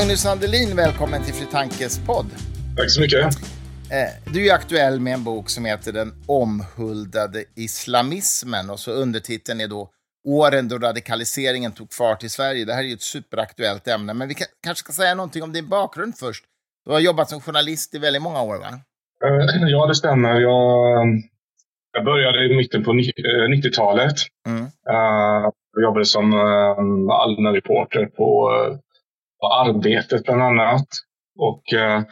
Magnus Andelin, välkommen till Fri Tankes podd. Tack så mycket. Eh, du är aktuell med en bok som heter Den omhuldade islamismen och så undertiteln är då Åren då radikaliseringen tog fart i Sverige. Det här är ju ett superaktuellt ämne, men vi kanske ska säga någonting om din bakgrund först. Du har jobbat som journalist i väldigt många år, va? Eh, ja, det stämmer. Jag, jag började i mitten på 90-talet. Mm. Jag jobbade som allmän reporter på, på Arbetet bland annat. Och uh,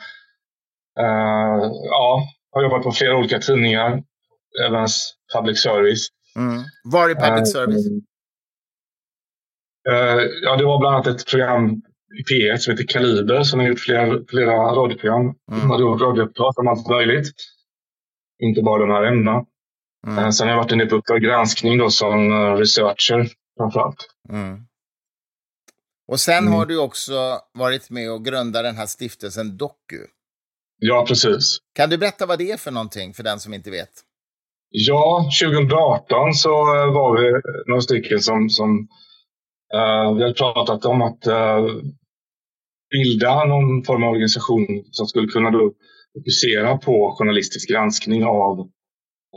ja, har jobbat på flera olika tidningar, även public service. Mm. Var är public service? ja, det var bland annat ett program i P1 som heter Kaliber som har gjort flera, flera radioprogram. Mm. Radioprat om allt möjligt. Inte bara de här ämnena. Mm. Eh, sen har jag varit inne på Uppdrag granskning då, som eh, researcher framförallt. Mm. Och sen mm. har du också varit med och grundat den här stiftelsen Doku. Ja, precis. Kan du berätta vad det är för någonting för den som inte vet? Ja, 2018 så eh, var vi några stycken som, som uh, vi hade pratat om att uh, bilda någon form av organisation som skulle kunna då fokusera på journalistisk granskning av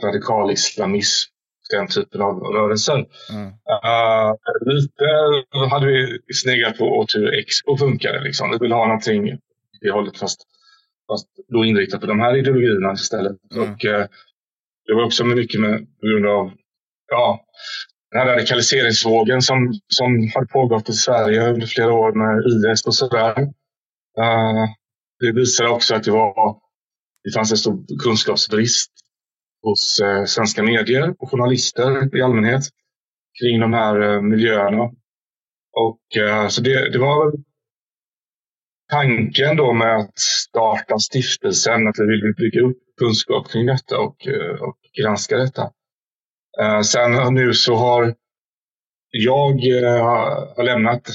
radikal islamism, den typen av rörelser. Mm. Uh, lite hade vi sneglat på åt hur Expo funkade. Liksom. Vi ville ha någonting i det hållet fast, fast då inriktat på de här ideologierna istället. Mm. Och, uh, det var också mycket med, på grund av ja, den här radikaliseringsvågen som, som hade pågått i Sverige under flera år med IS och sådär. Uh, det visade också att det, var, det fanns en stor kunskapsbrist hos eh, svenska medier och journalister i allmänhet kring de här eh, miljöerna. Och, eh, så det, det var tanken då med att starta stiftelsen, att vi vill bygga upp kunskap kring detta och, eh, och granska detta. Eh, sen nu så har jag eh, har lämnat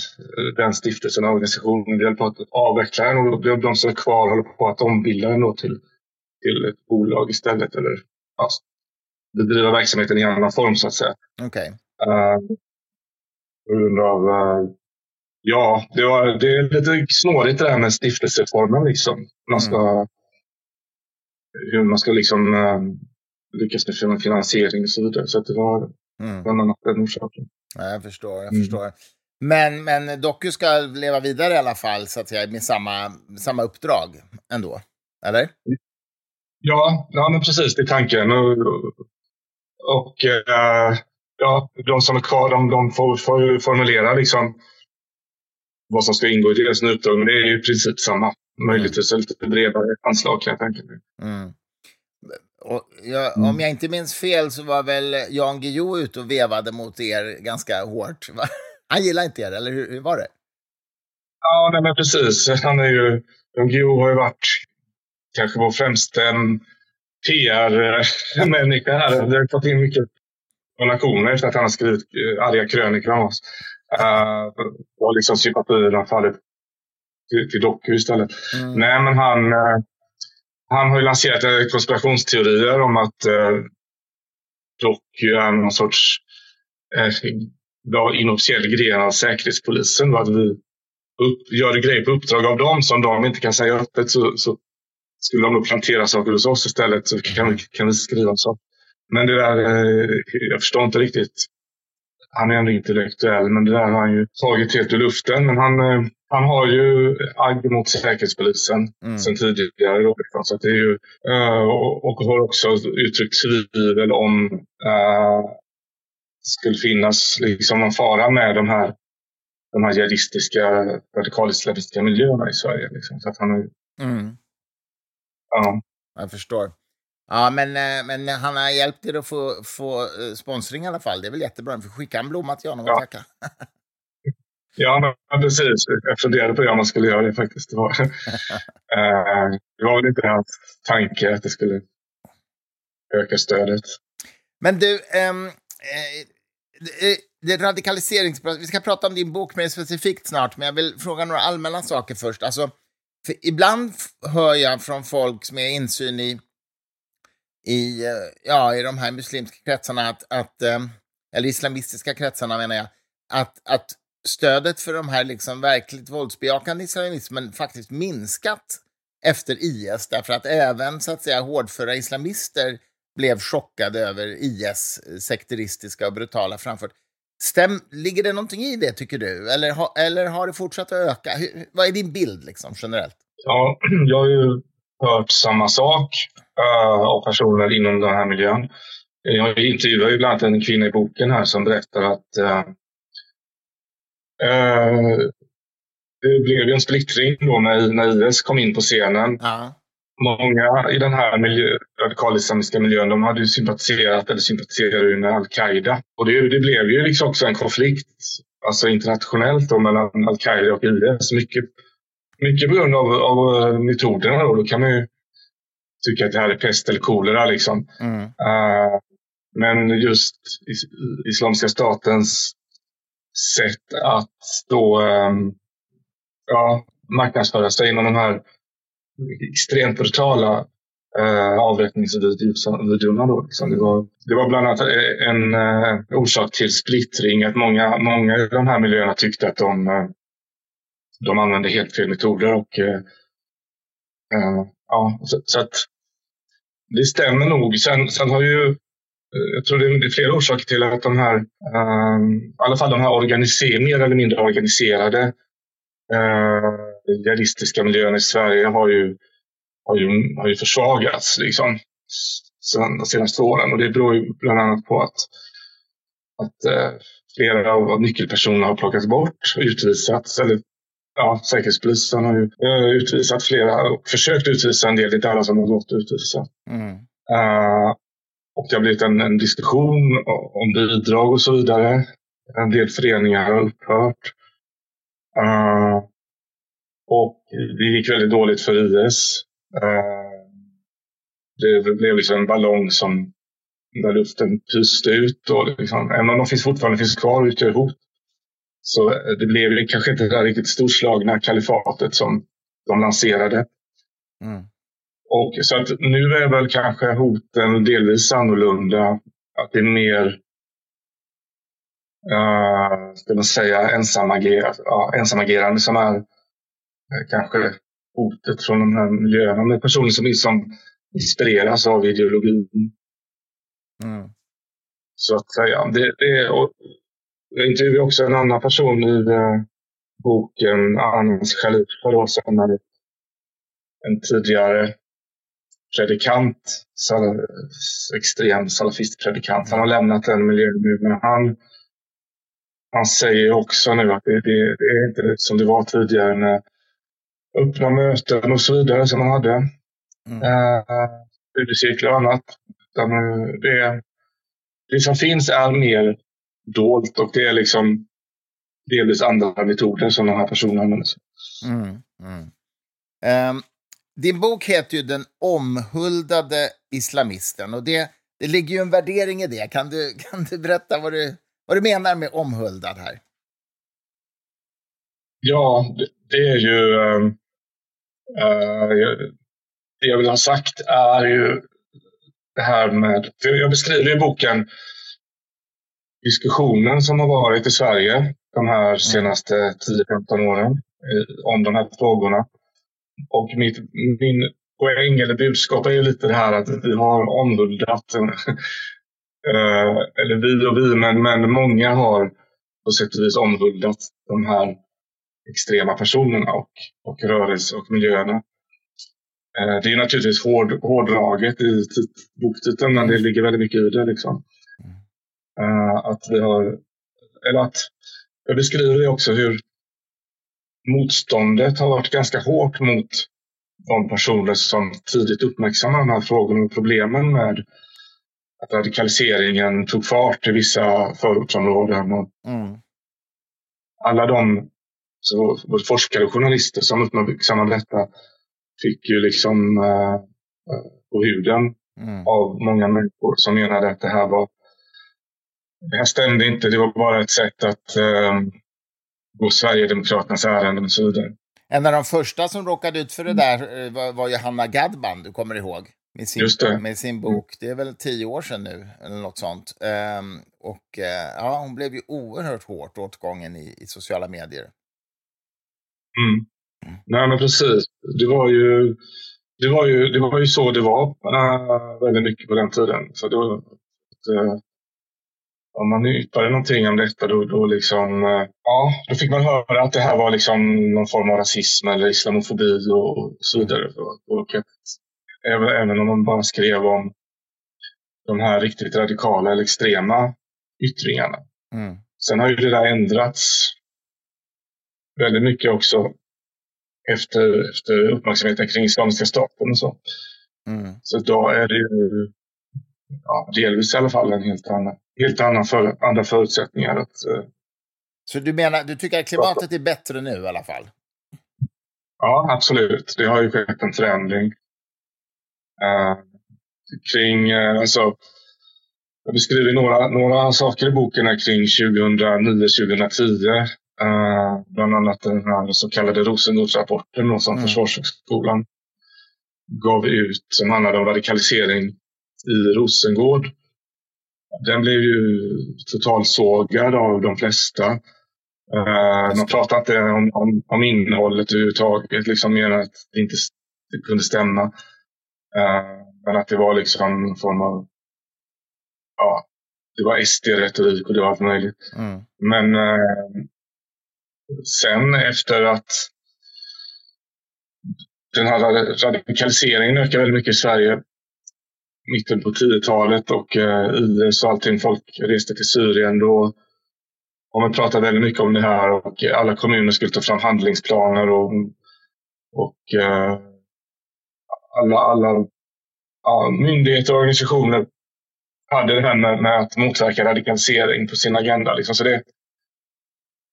den stiftelsen och organisationen. Vi håller på att avveckla den och de som är kvar håller på att ombilda den till, till ett bolag istället. Eller ja, bedriva verksamheten i annan form så att säga. Okay. Uh, på grund av, uh, ja, det, var, det är lite snårigt det där med stiftelseformen liksom. Man ska, mm. Hur man ska liksom uh, lyckas med finansiering och så vidare. Så det var mm. bland annat den orsaken. Ja, jag förstår, jag mm. förstår. Men, men Doku ska leva vidare i alla fall, så att säga, med samma, samma uppdrag ändå? Eller? Ja, ja men precis, det är tanken. Och, och äh, ja, de som är kvar de, de får, får formulera liksom vad som ska ingå i deras uppdrag. Men det är ju i princip samma. Möjligtvis lite bredare anslag kan jag tänka mig. Mm. Och jag, mm. Om jag inte minns fel så var väl Jan Guillou ute och vevade mot er ganska hårt. Va? Han gillar inte er, eller hur, hur var det? Ja, nej, men precis. Han är ju, Jan Guillou har ju varit kanske vår främsta PR-människa här. Vi har fått in mycket donationer efter att han har skrivit eh, arga krönikor om oss. Uh, och liksom sympatierna fallit till, till Doku istället. Mm. Nej, men han, uh, han har ju lanserat konspirationsteorier om att uh, Doku är någon sorts uh, inofficiell gren av Säkerhetspolisen. Och att vi upp, gör grejer på uppdrag av dem som de inte kan säga öppet så, så skulle de nog plantera saker hos oss istället så kan vi, kan vi skriva så. Men det där, eh, jag förstår inte riktigt. Han är ändå intellektuell, men det där har han ju tagit helt ur luften. Men han, eh, han har ju agg mot Säkerhetspolisen mm. sen tidigare. Då, så det är ju, eh, och har också uttryckt tvivel om uh, skulle finnas liksom någon fara med de här, de här jihadistiska, radikalislamistiska miljöerna i Sverige. Liksom. Så att han mm. Ja. Jag förstår. Ja, men, eh, men han har hjälpt er att få, få eh, sponsring i alla fall. Det är väl jättebra. Vi får skicka en blomma till honom och ja. tacka. ja, men precis. Jag funderade på om man skulle göra det faktiskt. Det var, eh, det var väl inte hans tanke att det skulle öka stödet. Men du, ähm, äh, det radikaliseringsprocess, vi ska prata om din bok mer specifikt snart, men jag vill fråga några allmänna saker först. Alltså, för ibland hör jag från folk som har insyn i, i, eh, ja, i de här muslimska kretsarna, att, att, eh, eller islamistiska kretsarna menar jag, att, att stödet för de här liksom verkligt våldsbejakande islamismen faktiskt minskat efter IS, därför att även så att säga hårdföra islamister blev chockade över IS eh, sekteristiska och brutala framfart. Stäm, ligger det någonting i det, tycker du? Eller, ha, eller har det fortsatt att öka? Hur, vad är din bild liksom, generellt? Ja, jag har ju hört samma sak uh, av personer inom den här miljön. Jag intervjuar ju bland annat en kvinna i boken här som berättar att uh, uh, det blev ju en splittring då när, när IS kom in på scenen. Ja. Många i den här miljö, radikalislamiska miljön de hade ju sympatiserat eller sympatiserade med al-Qaida. Och det, det, blev ju liksom också en konflikt alltså internationellt då, mellan al-Qaida och IS. Mycket, mycket på grund av, av metoderna. Då. då kan man ju tycka att det här är pest eller kolera. Liksom. Mm. Uh, men just is, Islamiska statens sätt att då um, ja, marknadsföra sig inom de här extremt brutala eh, avrättningsvideorna. Då, liksom. det, var, det var bland annat eh, en eh, orsak till splittring. Att många, många i de här miljöerna tyckte att de, eh, de använde helt fel metoder. Och, eh, eh, ja, så, så, att det stämmer nog. Sen, sen har ju jag tror det är flera orsaker till att de här, i alla fall de här mer eller mindre organiserade eh, realistiska miljön i Sverige har ju, har ju, har ju försvagats liksom, sen, de senaste åren. Och det beror ju bland annat på att, att eh, flera av nyckelpersonerna har plockats bort och utvisats. Eller, ja, Säkerhetspolisen har ju uh, utvisat flera och försökt utvisa en del. Det är inte alla som har gått att utvisa. Mm. Uh, och det har blivit en, en, diskussion om bidrag och så vidare. En del föreningar har upphört. Uh, och det gick väldigt dåligt för IS. Uh, det blev liksom en ballong som där luften pyste ut. Och liksom, även om de finns fortfarande finns kvar och utgör hot. Så det blev kanske inte det där riktigt storslagna kalifatet som de lanserade. Mm. Och, så att nu är väl kanske hoten delvis annorlunda. Att det är mer uh, ska man säga, ensamagerande, ja, ensamagerande som är kanske hotet från de här miljöerna. Med personer som, som inspireras av ideologin. Mm. Så att säga. Det, det, och jag intervjuade också en annan person i uh, boken, Anas Khalifa, som är en tidigare predikant, sal extrem salafistpredikant. Han har lämnat den miljön nu, men han han säger också nu att det, det, det, är inte som det var tidigare med öppna möten och så vidare som man hade. Mm. Eh, studiecirklar och annat. Utan det, det som finns är mer dolt och det är liksom delvis andra metoder som de här personerna använder sig mm, mm. um, Din bok heter ju Den omhuldade islamisten och det, det ligger ju en värdering i det. Kan du, kan du berätta vad du vad du menar med omhuldad här? Ja, det, är ju... Äh, det jag vill ha sagt är ju det här med... Jag beskriver i boken diskussionen som har varit i Sverige de här mm. senaste 10-15 åren om de här frågorna. Och mitt, min poäng eller budskap är ju lite det här att vi har omhuldat Eh, eller vi och vi, men, men många har på sätt och vis omhuldat de här extrema personerna och, och rörelse och miljöerna. Eh, det är naturligtvis hård, hårdraget i boktiteln, men det ligger väldigt mycket i det. Liksom. Eh, att vi har, eller att, jag beskriver det också hur motståndet har varit ganska hårt mot de personer som tidigt uppmärksammar de här frågorna och problemen med att radikaliseringen tog fart i vissa förortsområden. Och mm. Alla de så, både forskare och journalister som uppmärksammade detta fick ju liksom uh, på huden mm. av många människor som menade att det här var det här stämde inte, det var bara ett sätt att uh, gå Sverigedemokraternas ärenden och så vidare. En av de första som råkade ut för det där var, var ju Hanna Gadban, du kommer ihåg? med sin, med sin mm. bok. Det är väl tio år sedan nu, eller något sånt. Um, och uh, ja, hon blev ju oerhört hårt åtgången i, i sociala medier. Mm. Nej, men precis. Det var ju, det var ju, det var ju så det var uh, väldigt mycket på den tiden. Så det var, uh, om man yppade någonting om detta då, då, liksom, uh, ja, då fick man höra att det här var liksom någon form av rasism eller islamofobi och, så vidare. Och att, även, även om man bara skrev om de här riktigt radikala eller extrema yttringarna. Mm. Sen har ju det där ändrats väldigt mycket också efter, efter uppmärksamheten kring Islamiska staten och så. Mm. Så idag är det ju ja, delvis i alla fall en helt annan, helt annan för, andra förutsättningar. Att, uh, så du menar, du tycker att klimatet är bättre nu i alla fall? Ja, absolut. Det har ju skett en förändring. Uh, kring, uh, alltså, jag beskriver några, några saker i boken kring 2009-2010. Uh, bland annat den här så kallade Rosengårdsrapporten som mm. Försvarshögskolan gav ut som handlade om radikalisering i Rosengård. Den blev ju totalsågad av de flesta. Uh, man pratade inte om, om, om innehållet överhuvudtaget, liksom mer att det inte det kunde stämma. Uh, men att det var liksom en form av ja, det var SD-retorik och det var allt möjligt. Mm. Men uh, sen efter att den här radikaliseringen ökade väldigt mycket i Sverige mitten på 10-talet och eh, IS och allting. Folk reste till Syrien. Då Och man pratade väldigt mycket om det här och alla kommuner skulle ta fram handlingsplaner och, och eh, alla, alla ja, myndigheter och organisationer hade det här med, med, att motverka radikalisering på sin agenda. Liksom. Så det,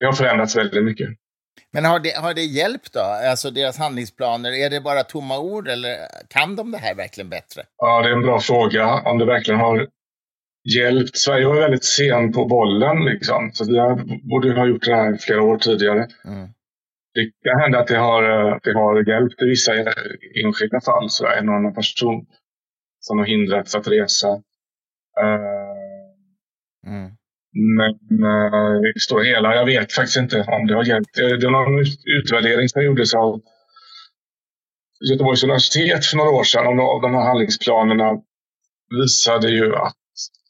det har förändrats väldigt mycket. Men har det, har det hjälpt då? Alltså deras handlingsplaner, är det bara tomma ord eller kan de det här verkligen bättre? Ja, det är en bra fråga. Om det verkligen har hjälpt. Sverige var väldigt sen på bollen liksom. Så vi borde ha gjort det här flera år tidigare. Mm. Det kan hända att det har, det har hjälpt i vissa enskilda fall. Så en annan person som har hindrats att resa. Uh, mm. Men i det stora hela, jag vet faktiskt inte om det har hjälpt. Det, det var någon utvärdering som gjordes av Göteborgs universitet för några år sedan av de här handlingsplanerna visade ju att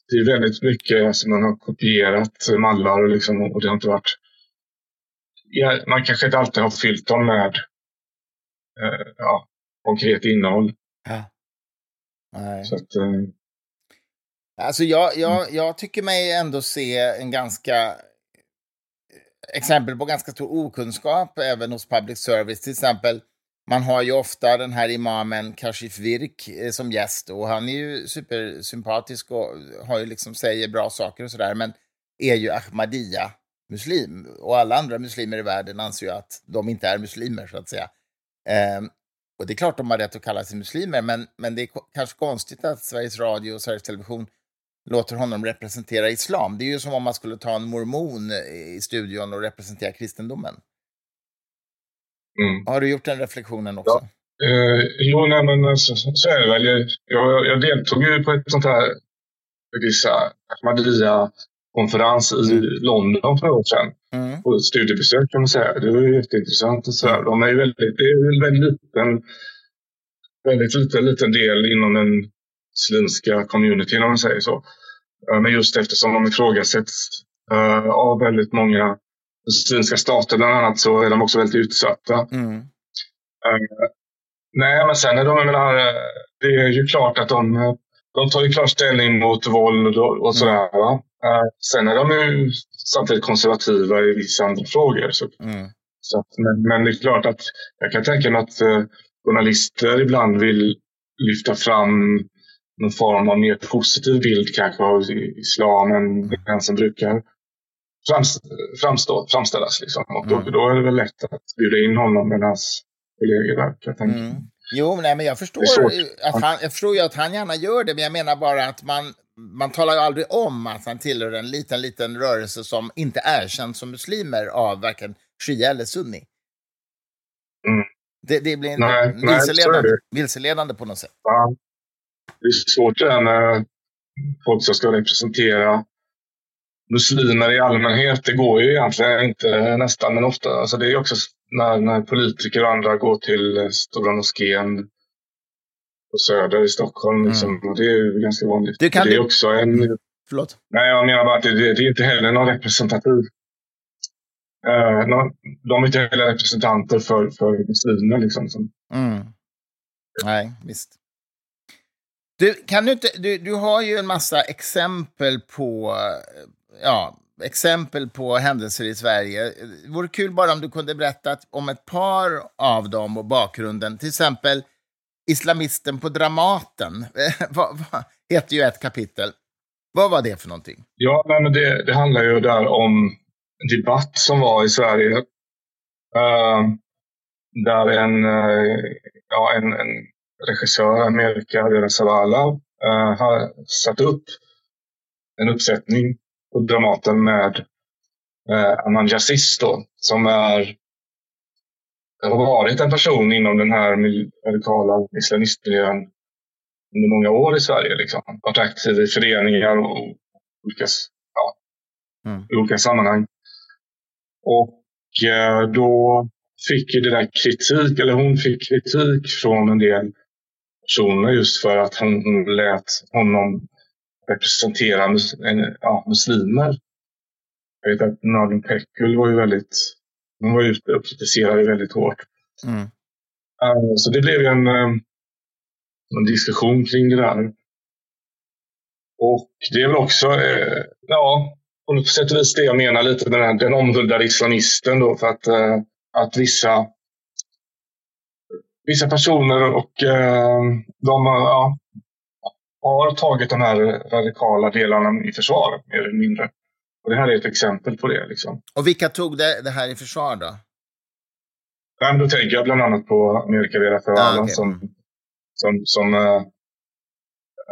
det är väldigt mycket alltså man har kopierat mallar och, liksom, och det har inte varit... Ja, man kanske inte alltid har fyllt dem med uh, ja, konkret innehåll. Ja. Nej. Så att, uh, Alltså jag, jag, mm. jag tycker mig ändå se en ganska exempel på ganska stor okunskap även hos public service. Till exempel, man har ju ofta den här imamen Kashif Virk eh, som gäst och han är ju supersympatisk och har ju liksom säger bra saker och sådär, men är ju Ahmadiyya muslim och alla andra muslimer i världen anser ju att de inte är muslimer så att säga. Um, och det är klart de har rätt att kalla sig muslimer, men, men det är kanske konstigt att Sveriges Radio och Sveriges Television låter honom representera islam. Det är ju som om man skulle ta en mormon i studion och representera kristendomen. Mm. Har du gjort den reflektionen också? Ja. Eh, jo, nej, men så, så är det väl. Jag, jag deltog ju på ett sånt här Ahmadiyya-konferens i mm. London för några år sedan. Mm. På ett studiebesök kan man säga. Det var ju jätteintressant. Och så här. De är ju väldigt, det är en väldigt liten, väldigt liten, liten del inom den muslimska communityn om man säger så. Men just eftersom de ifrågasätts uh, av väldigt många muslimska stater bland annat så är de också väldigt utsatta. Mm. Uh, nej, men sen är de, menar, det är ju klart att de, de tar ju klart ställning mot våld och, och sådär. Mm. Uh, sen är de ju samtidigt konservativa i vissa andra frågor. Så, mm. så att, men, men, det är klart att jag kan tänka mig att uh, journalister ibland vill lyfta fram någon form av mer positiv bild kanske av islam än den som brukar framstå, framställas. Liksom. Och då, mm. då är det väl lätt att bjuda in honom med hans kollegor där, jag tänka. Mm. Jo, nej, men jag förstår, att han, jag förstår ju att han gärna gör det, men jag menar bara att man, man talar ju aldrig om att han tillhör en liten, liten rörelse som inte erkänns som muslimer av varken shia eller sunni. Mm. Det, det blir nej, vilseledande, nej, vilseledande på något sätt. Ja. Det är svårt det där med folk som ska representera muslimer i allmänhet. Det går ju egentligen inte nästan, men ofta. Alltså det är också när, när politiker och andra går till Stora moskén på Söder i Stockholm. Liksom. Mm. Det är ju ganska vanligt. Du, kan det är du... också en... Förlåt? Nej, jag menar bara att det, det, det är inte heller någon representativ. Uh, någon, de är inte heller representanter för, för muslimer. Liksom, mm. Nej, visst. Du, kan du, inte, du, du har ju en massa exempel på, ja, exempel på händelser i Sverige. Det vore kul bara om du kunde berätta om ett par av dem och bakgrunden. Till exempel Islamisten på Dramaten. vad, vad, heter ju ett kapitel. Vad var det för någonting? Ja, men det, det handlar ju där om debatt som var i Sverige. Uh, där en, uh, ja, en, en regissör, Amerika Zavala, uh, har satt upp en uppsättning på Dramaten med uh, Aman då, som är har varit en person inom den här radikala islamistmiljön under många år i Sverige. Liksom. Varit aktiv i föreningar och olika, ja, mm. olika sammanhang. Och eh, då fick ju det där kritik, eller hon fick kritik från en del personer just för att hon lät honom representera mus ja, muslimer. Jag vet att Nadine Pekul var ju väldigt, hon var och kritiserade väldigt hårt. Mm. Uh, så det blev en, uh, en diskussion kring det där. Och det är väl också, uh, ja, på sätt och vis det jag menar lite med den, den omhuldade islamisten då, för att, att vissa vissa personer och eh, de ja, har tagit de här radikala delarna i försvar, mer eller mindre. Och det här är ett exempel på det. Liksom. Och vilka tog det, det här i försvar då? Ja, då tänker jag bland annat på Amerika Vera Ferrara ah, okay. som, som, som äh,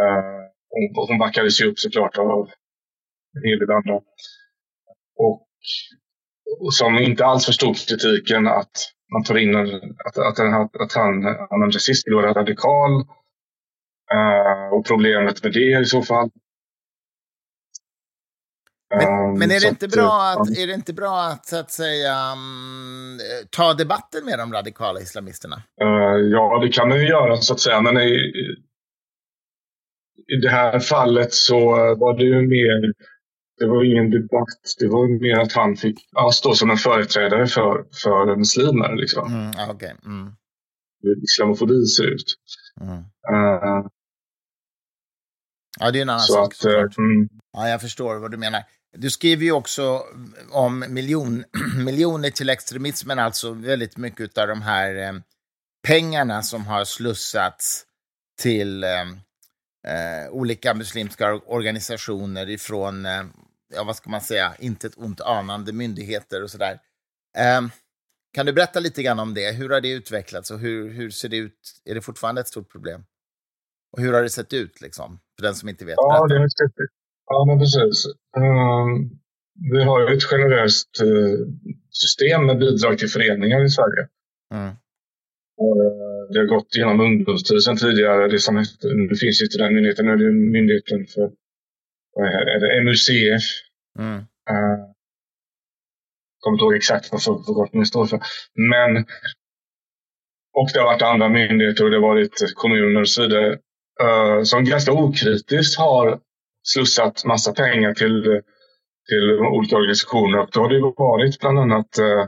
äh, hon, hon backades ju upp såklart av en hel del andra. Och, och som inte alls förstod kritiken att man tar in att, att, att han, Anand Jassist skulle vara radikal. Uh, och problemet med det i så fall. Men, um, men, är, det inte bra att, är det inte bra att, så att säga, um, ta debatten med de radikala islamisterna? Uh, ja, det kan man ju göra så att säga. Men i, i det här fallet så var det ju mer det var ingen debatt. Det var mer att han fick ja, stå som en företrädare för, för muslimer. Liksom. Mm, okay. mm. Hur islamofobi ser ut. Mm. Uh, ja, det är en annan sak. Att, uh, mm. Ja, jag förstår vad du menar. Du skriver ju också om miljon, miljoner till extremismen, alltså väldigt mycket av de här eh, pengarna som har slussats till eh, eh, olika muslimska organisationer ifrån eh, ja, vad ska man säga, inte ett ont anande myndigheter och sådär. Um, kan du berätta lite grann om det? Hur har det utvecklats och hur, hur ser det ut? Är det fortfarande ett stort problem? Och hur har det sett ut, liksom, för den som inte vet? Ja, det är sett Ja, men precis. Um, vi har ju ett generöst uh, system med bidrag till föreningar i Sverige. Mm. Uh, det har gått genom Ungdomsstyrelsen tidigare. Det, som, det finns inte den myndigheten, nu är det Myndigheten för är det MUCF. Mm. Uh, kommer inte ihåg exakt vad förkortningen står för. Men, och det har varit andra myndigheter och det har varit kommuner och så vidare uh, som ganska okritiskt har slussat massa pengar till, till olika organisationer. Och då har det varit bland annat, uh,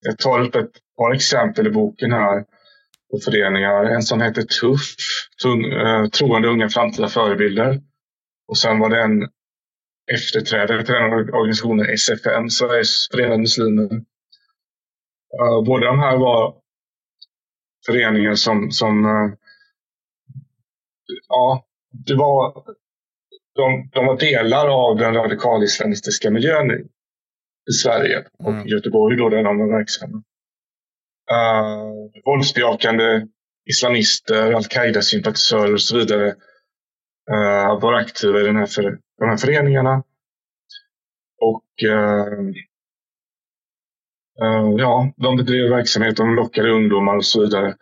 jag tar upp ett par exempel i boken här på föreningar. En som heter TUFF, Troende unga framtida förebilder. Och sen var det en efterträdare till den organisationen, SFM, Sveriges förenade muslimer. Uh, båda de här var föreningar som, som uh, ja, det var, de, de var delar av den radikal-islamistiska miljön i, i Sverige och mm. Göteborg då, där de var verksamma. Uh, våldsbejakande islamister, al-Qaida-sympatisörer och så vidare Eh, Att vara aktiva i den här, för, de här föreningarna. Och eh, eh, ja, de bedrev verksamhet, de lockade ungdomar och så vidare.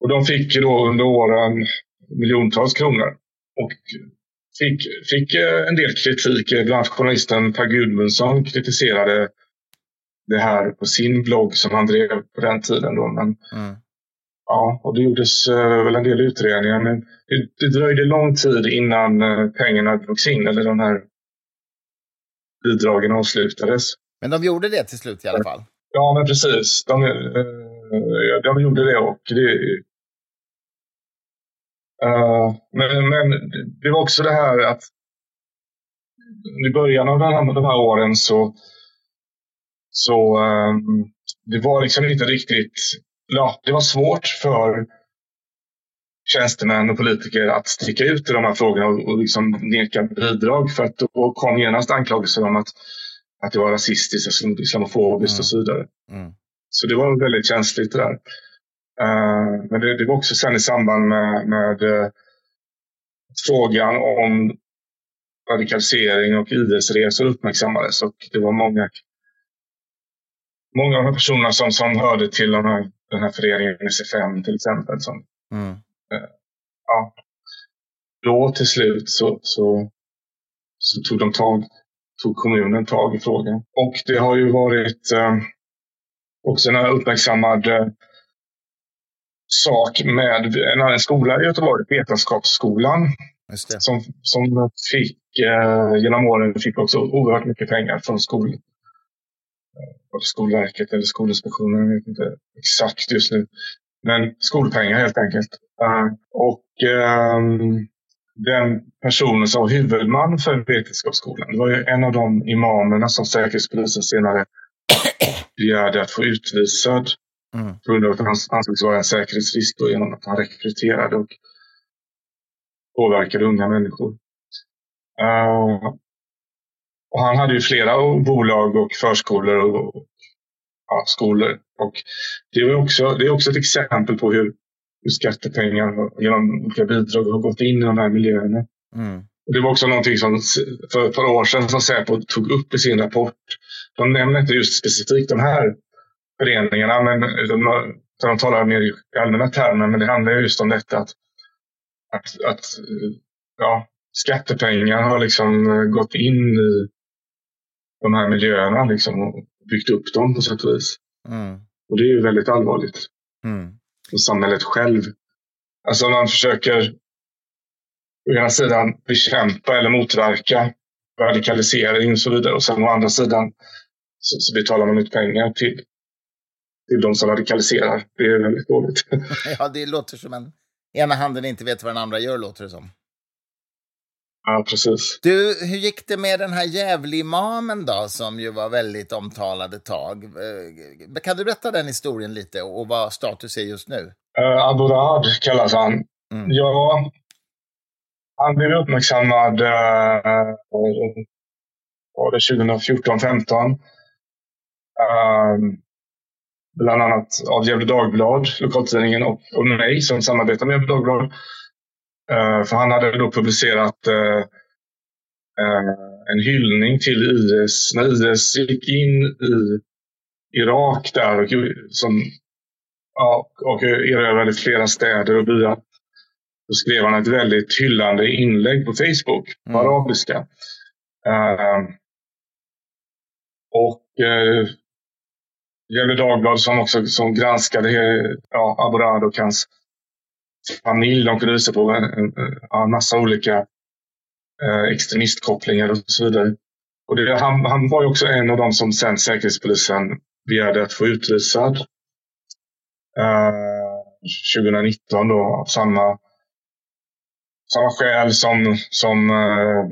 Och de fick ju då under åren miljontals kronor. Och fick, fick en del kritik. Bland annat journalisten Per Gudmundsson kritiserade det här på sin blogg som han drev på den tiden. Då. Men, mm. Ja, och det gjordes uh, väl en del utredningar. Men det, det dröjde lång tid innan uh, pengarna drogs in, eller de här bidragen avslutades. Men de gjorde det till slut i alla fall? Ja, men precis. De, uh, de gjorde det och det, Uh, men, men det var också det här att i början av de här, de här åren så, så um, det var liksom inte riktigt, ja, det var svårt för tjänstemän och politiker att sticka ut i de här frågorna och, och liksom neka bidrag för att då kom genast anklagelser om att, att det var rasistiskt, islamofobiskt mm. och så vidare. Mm. Så det var väldigt känsligt det där. Uh, men det, det, var också sen i samband med, med uh, frågan om radikalisering och idrottsresor uppmärksammades och det var många, många av de personer som, som hörde till den här, den här föreningen SFM till exempel. Som, mm. uh, ja, då till slut så, så, så, tog de tag, tog kommunen tag i frågan. Och det har ju varit också en uppmärksammad sak med en skola i Göteborg, Vetenskapsskolan. Som, som fick, eh, genom åren fick också oerhört mycket pengar från skol, eh, Skolverket eller Skolinspektionen, jag vet inte exakt just nu. Men skolpengar helt enkelt. Uh, och um, den personen som var huvudman för Vetenskapsskolan, det var ju en av de imamerna som Säkerhetspolisen senare begärde att få utvisad Mm. På grund av att han ansågs vara en säkerhetsrisk då, genom att han rekryterade och påverkade unga människor. Uh, och han hade ju flera bolag och förskolor och ja, skolor. Och det, var också, det är också ett exempel på hur, hur skattepengar genom olika bidrag har gått in i de här miljöerna. Mm. Det var också någonting som för ett par år sedan som Säpo tog upp i sin rapport. De nämner inte just specifikt de här föreningarna, men de, de talar mer i allmänna termer. Men det handlar just om detta att, att, att ja, skattepengar har liksom gått in i de här miljöerna liksom, och byggt upp dem på sätt och vis. Mm. Och det är ju väldigt allvarligt. Mm. Och samhället själv. Alltså man försöker å ena sidan bekämpa eller motverka radikalisering och så vidare. Och sen å andra sidan så, så betalar man ut pengar till till de som radikaliserar. Det är väldigt dåligt. ja, det låter som en ena handen inte vet vad den andra gör, låter det som. Ja, precis. Du, hur gick det med den här Gävle-imamen då, som ju var väldigt omtalad ett tag? Eh, kan du berätta den historien lite och vad status är just nu? Uh, Aburad kallas han. Mm. Ja, han blev uppmärksammad uh, var det 2014-15. Um, bland annat av Gefle Dagblad, lokaltidningen, och, och mig som samarbetar med Gefle Dagblad. Uh, för han hade då publicerat uh, uh, en hyllning till IS när IS gick in i Irak där och, som, ja, och erövrade flera städer och byar. Då skrev han ett väldigt hyllande inlägg på Facebook på mm. arabiska. och Gefle Dagblad som också som granskade ja, och hans familj. De kunde visa på en, en, en massa olika eh, extremistkopplingar och så vidare. Och det, han, han var ju också en av de som sen Säkerhetspolisen begärde att få utvisad. Eh, 2019 då, av samma, samma skäl som, som eh,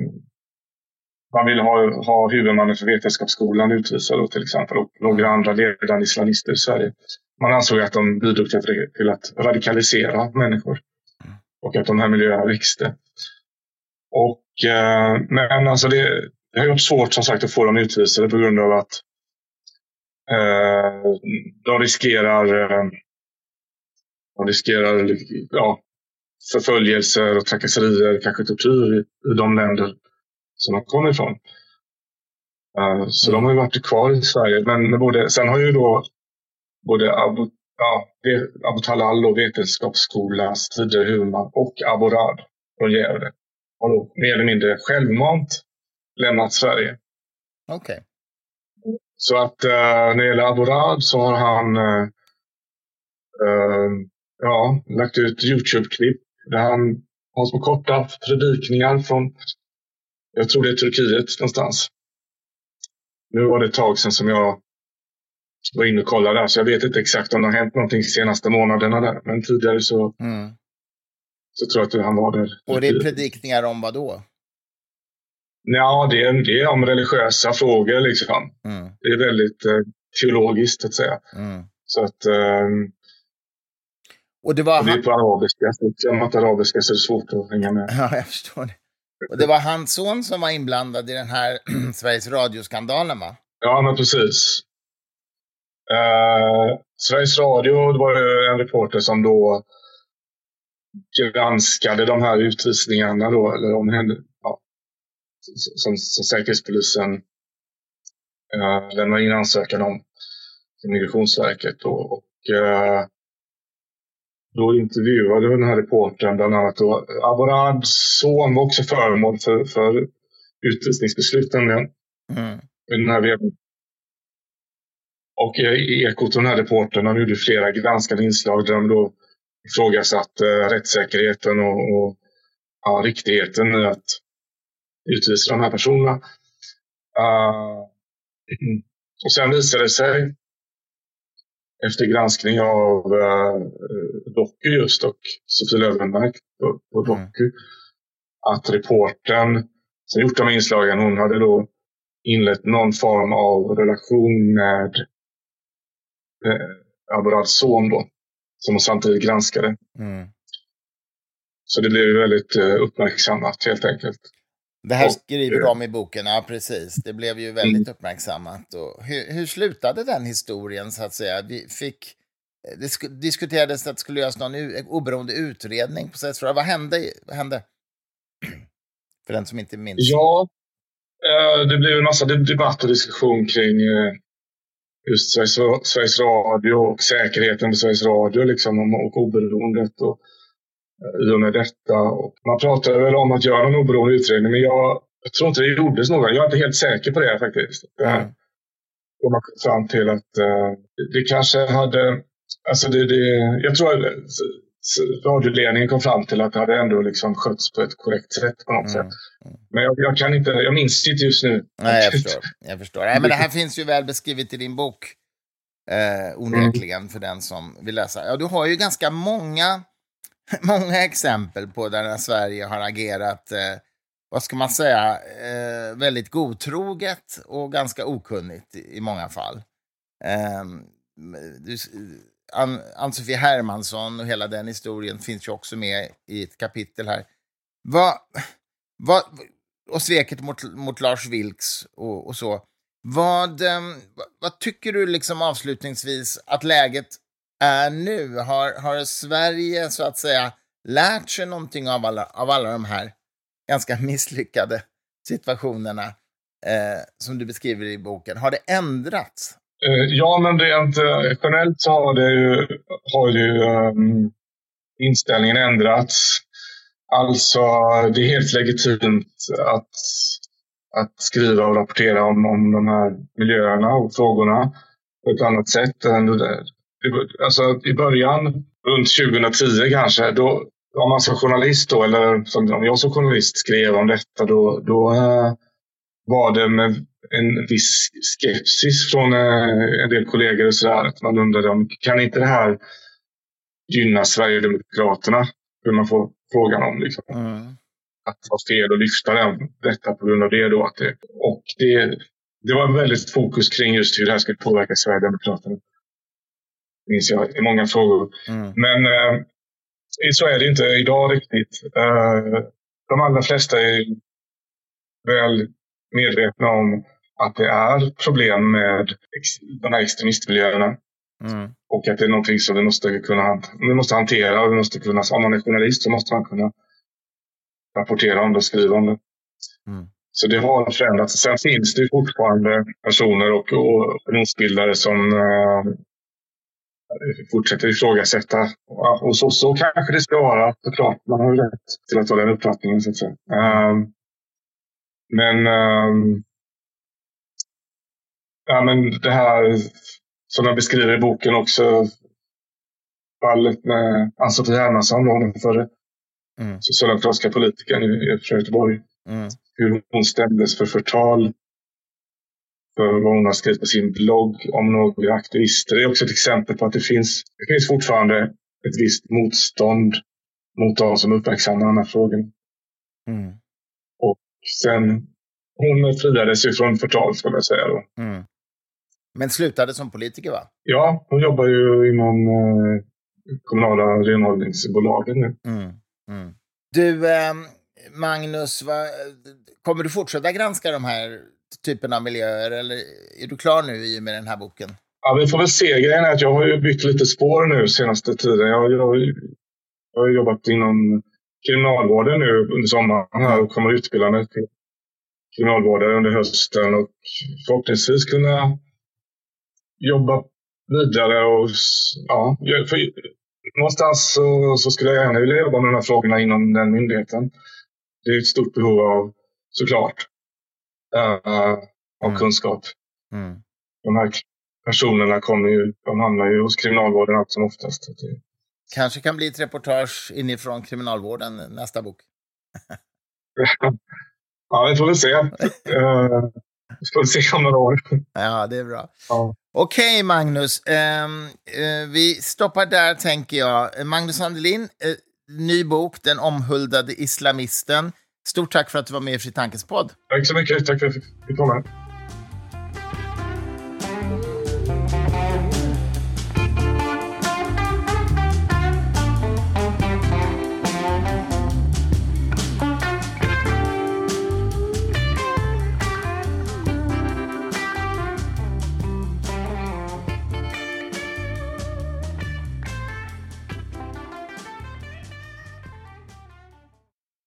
man ville ha, ha huvudmannen för Vetenskapsskolan utvisad till exempel och några andra ledande islamister i Sverige. Man ansåg att de bidrog till att radikalisera människor och att de här miljöerna växte. Och, eh, men alltså det, det har varit svårt som sagt att få dem utvisade på grund av att eh, de riskerar, eh, de riskerar ja, förföljelser och trakasserier, kanske tortyr i, i de länder som de kommer ifrån. Eh, så mm. de har ju varit kvar i Sverige. Men både, sen har ju då både Abu, ja, Abu Talal och Vetenskapsskolas tidigare huvudman och Abu Rad från Gävle har då mer eller mindre självmant lämnat Sverige. Okej. Okay. Så att uh, när det gäller Abu Rad så har han uh, uh, ja, lagt ut Youtube-klipp där han har små korta predikningar från, jag tror det är Turkiet någonstans. Nu var det ett tag sedan som jag var inne och kollade där, så jag vet inte exakt om det har hänt någonting de senaste månaderna där. Men tidigare så, mm. så tror jag att han var där. Och det är predikningar om vad då? Ja, det är, det är om religiösa frågor liksom. Mm. Det är väldigt eh, teologiskt att säga. Mm. Så att... Eh, och det, var och det är på arabiska. Så om att arabiska så är det svårt att hänga med. Ja, jag förstår det. Och det var hans son som var inblandad i den här Sveriges Radio-skandalen, va? Ja, men precis. Uh, Sveriges Radio, det var ju en reporter som då granskade de här utvisningarna då, eller om henne, ja, som, som Säkerhetspolisen uh, lämnade in ansökan om till Migrationsverket. Då, och uh, då intervjuade den här reportern bland annat då Aborads son var också föremål för, för utvisningsbeslut nämligen. Mm. Den här och i Ekot, den här reportern, han gjorde flera granskande inslag där de då ifrågasatte eh, rättssäkerheten och, och ja, riktigheten i att utvisa de här personerna. Uh, och sen visade det sig efter granskning av uh, Doku just och Sofie Löwenmark på, på mm. Doku mm. att reporten som gjort de inslagen, hon hade då inlett någon form av relation med eh, Aborads son då, som samtidigt granskade. Mm. Så det blev väldigt eh, uppmärksammat helt enkelt. Det här skriver du om i boken, ja precis. Det blev ju väldigt mm. uppmärksammat. Och hur, hur slutade den historien så att säga? Vi fick, det diskuterades att det skulle göras någon oberoende utredning på sätt Vad hände? Vad hände? För den som inte minns. Ja, eh, det blev en massa debatt och diskussion kring eh, just Sveriges, Sveriges Radio och säkerheten på Sveriges Radio liksom, och oberoendet. Och, eh, I och med detta. Och man pratade väl om att göra en oberoende utredning, men jag, jag tror inte det gjordes någon. Jag är inte helt säker på det faktiskt. Mm. Och man kom fram till att uh, det kanske hade... Alltså det, det, jag tror att radioledningen kom fram till att det hade ändå liksom skötts på ett korrekt sätt på något mm. sätt. Men jag, jag, kan inte, jag minns inte just nu. Nej, jag förstår. Jag förstår. Nej, men det här finns ju väl beskrivet i din bok. Eh, onekligen mm. för den som vill läsa. Ja, du har ju ganska många, många exempel på där Sverige har agerat, eh, vad ska man säga, eh, väldigt godtroget och ganska okunnigt i, i många fall. Eh, du, Ann-Sofie Hermansson och hela den historien finns ju också med i ett kapitel här. Vad, vad, och sveket mot, mot Lars Vilks och, och så. Vad, ehm, vad tycker du liksom avslutningsvis att läget är nu? Har, har Sverige så att säga lärt sig någonting av alla, av alla de här ganska misslyckade situationerna eh, som du beskriver i boken? Har det ändrats? Eh, ja, men rent eh, generellt så har, det ju, har ju um, inställningen ändrats. Alltså, det är helt legitimt att, att skriva och rapportera om, om de här miljöerna och frågorna på ett annat sätt. Än det. Alltså, I början, runt 2010 kanske, då, om man som journalist då, eller som, om jag som journalist skrev om detta, då, då eh, var det med en viss skepsis från uh, en del kollegor och sådär. Att man undrade om, kan inte det här gynna Sverigedemokraterna? Hur man får frågan om. Liksom. Mm. Att det var fel att lyfta den, detta på grund av det. Då, att det, och det, det var väldigt fokus kring just hur det här skulle påverka Sverigedemokraterna. minns jag i många frågor. Mm. Men eh, så är det inte idag riktigt. Eh, de allra flesta är väl medvetna om att det är problem med de här extremistmiljöerna. Mm. Och att det är någonting som vi måste kunna vi måste hantera. Och vi måste kunna, om man är journalist så måste man kunna rapportera om det och skriva om det. Mm. Så det har förändrats. Sen finns det fortfarande personer och opinionsbildare som, uh, fortsätter ifrågasätta. Och så, så kanske det ska vara såklart. Man har rätt till att ha den uppfattningen så att säga. Um, men, um, ja, men det här som jag beskriver i boken också. Fallet med Ann-Sofie Hermansson, den förre mm. socialdemokratiska politikern i Göteborg. Mm. Hur hon stämdes för förtal för vad hon har skrivit på sin blogg om några aktivister. Det är också ett exempel på att det finns, det finns fortfarande ett visst motstånd mot de som uppmärksammar de här frågorna. Mm. Sen, hon friades ju från förtal ska man säga då. Mm. Men slutade som politiker va? Ja, hon jobbar ju inom eh, kommunala renhållningsbolagen nu. Mm. Mm. Du, eh, Magnus, va, kommer du fortsätta granska de här typen av miljöer? Eller är du klar nu i och med den här boken? Ja, vi får väl se. Grejen är att jag har ju bytt lite spår nu senaste tiden. Jag, jag, jag har jobbat inom kriminalvården nu under sommaren här och kommer utbilda mig till kriminalvårdare under hösten och förhoppningsvis kunna jobba vidare och ja, för, någonstans så, så skulle jag gärna vilja jobba med de här frågorna inom den myndigheten. Det är ett stort behov av, såklart, uh, av mm. kunskap. Mm. De här personerna kommer ju, de hamnar ju hos kriminalvården allt som oftast. Kanske kan bli ett reportage inifrån kriminalvården nästa bok. ja, vi får väl se. uh, vi får se om några år. Ja, det är bra. Ja. Okej, okay, Magnus. Um, uh, vi stoppar där, tänker jag. Magnus Andelin, uh, ny bok, Den omhuldade islamisten. Stort tack för att du var med i Fri Tankes podd. Tack så mycket. Tack för att jag fick komma.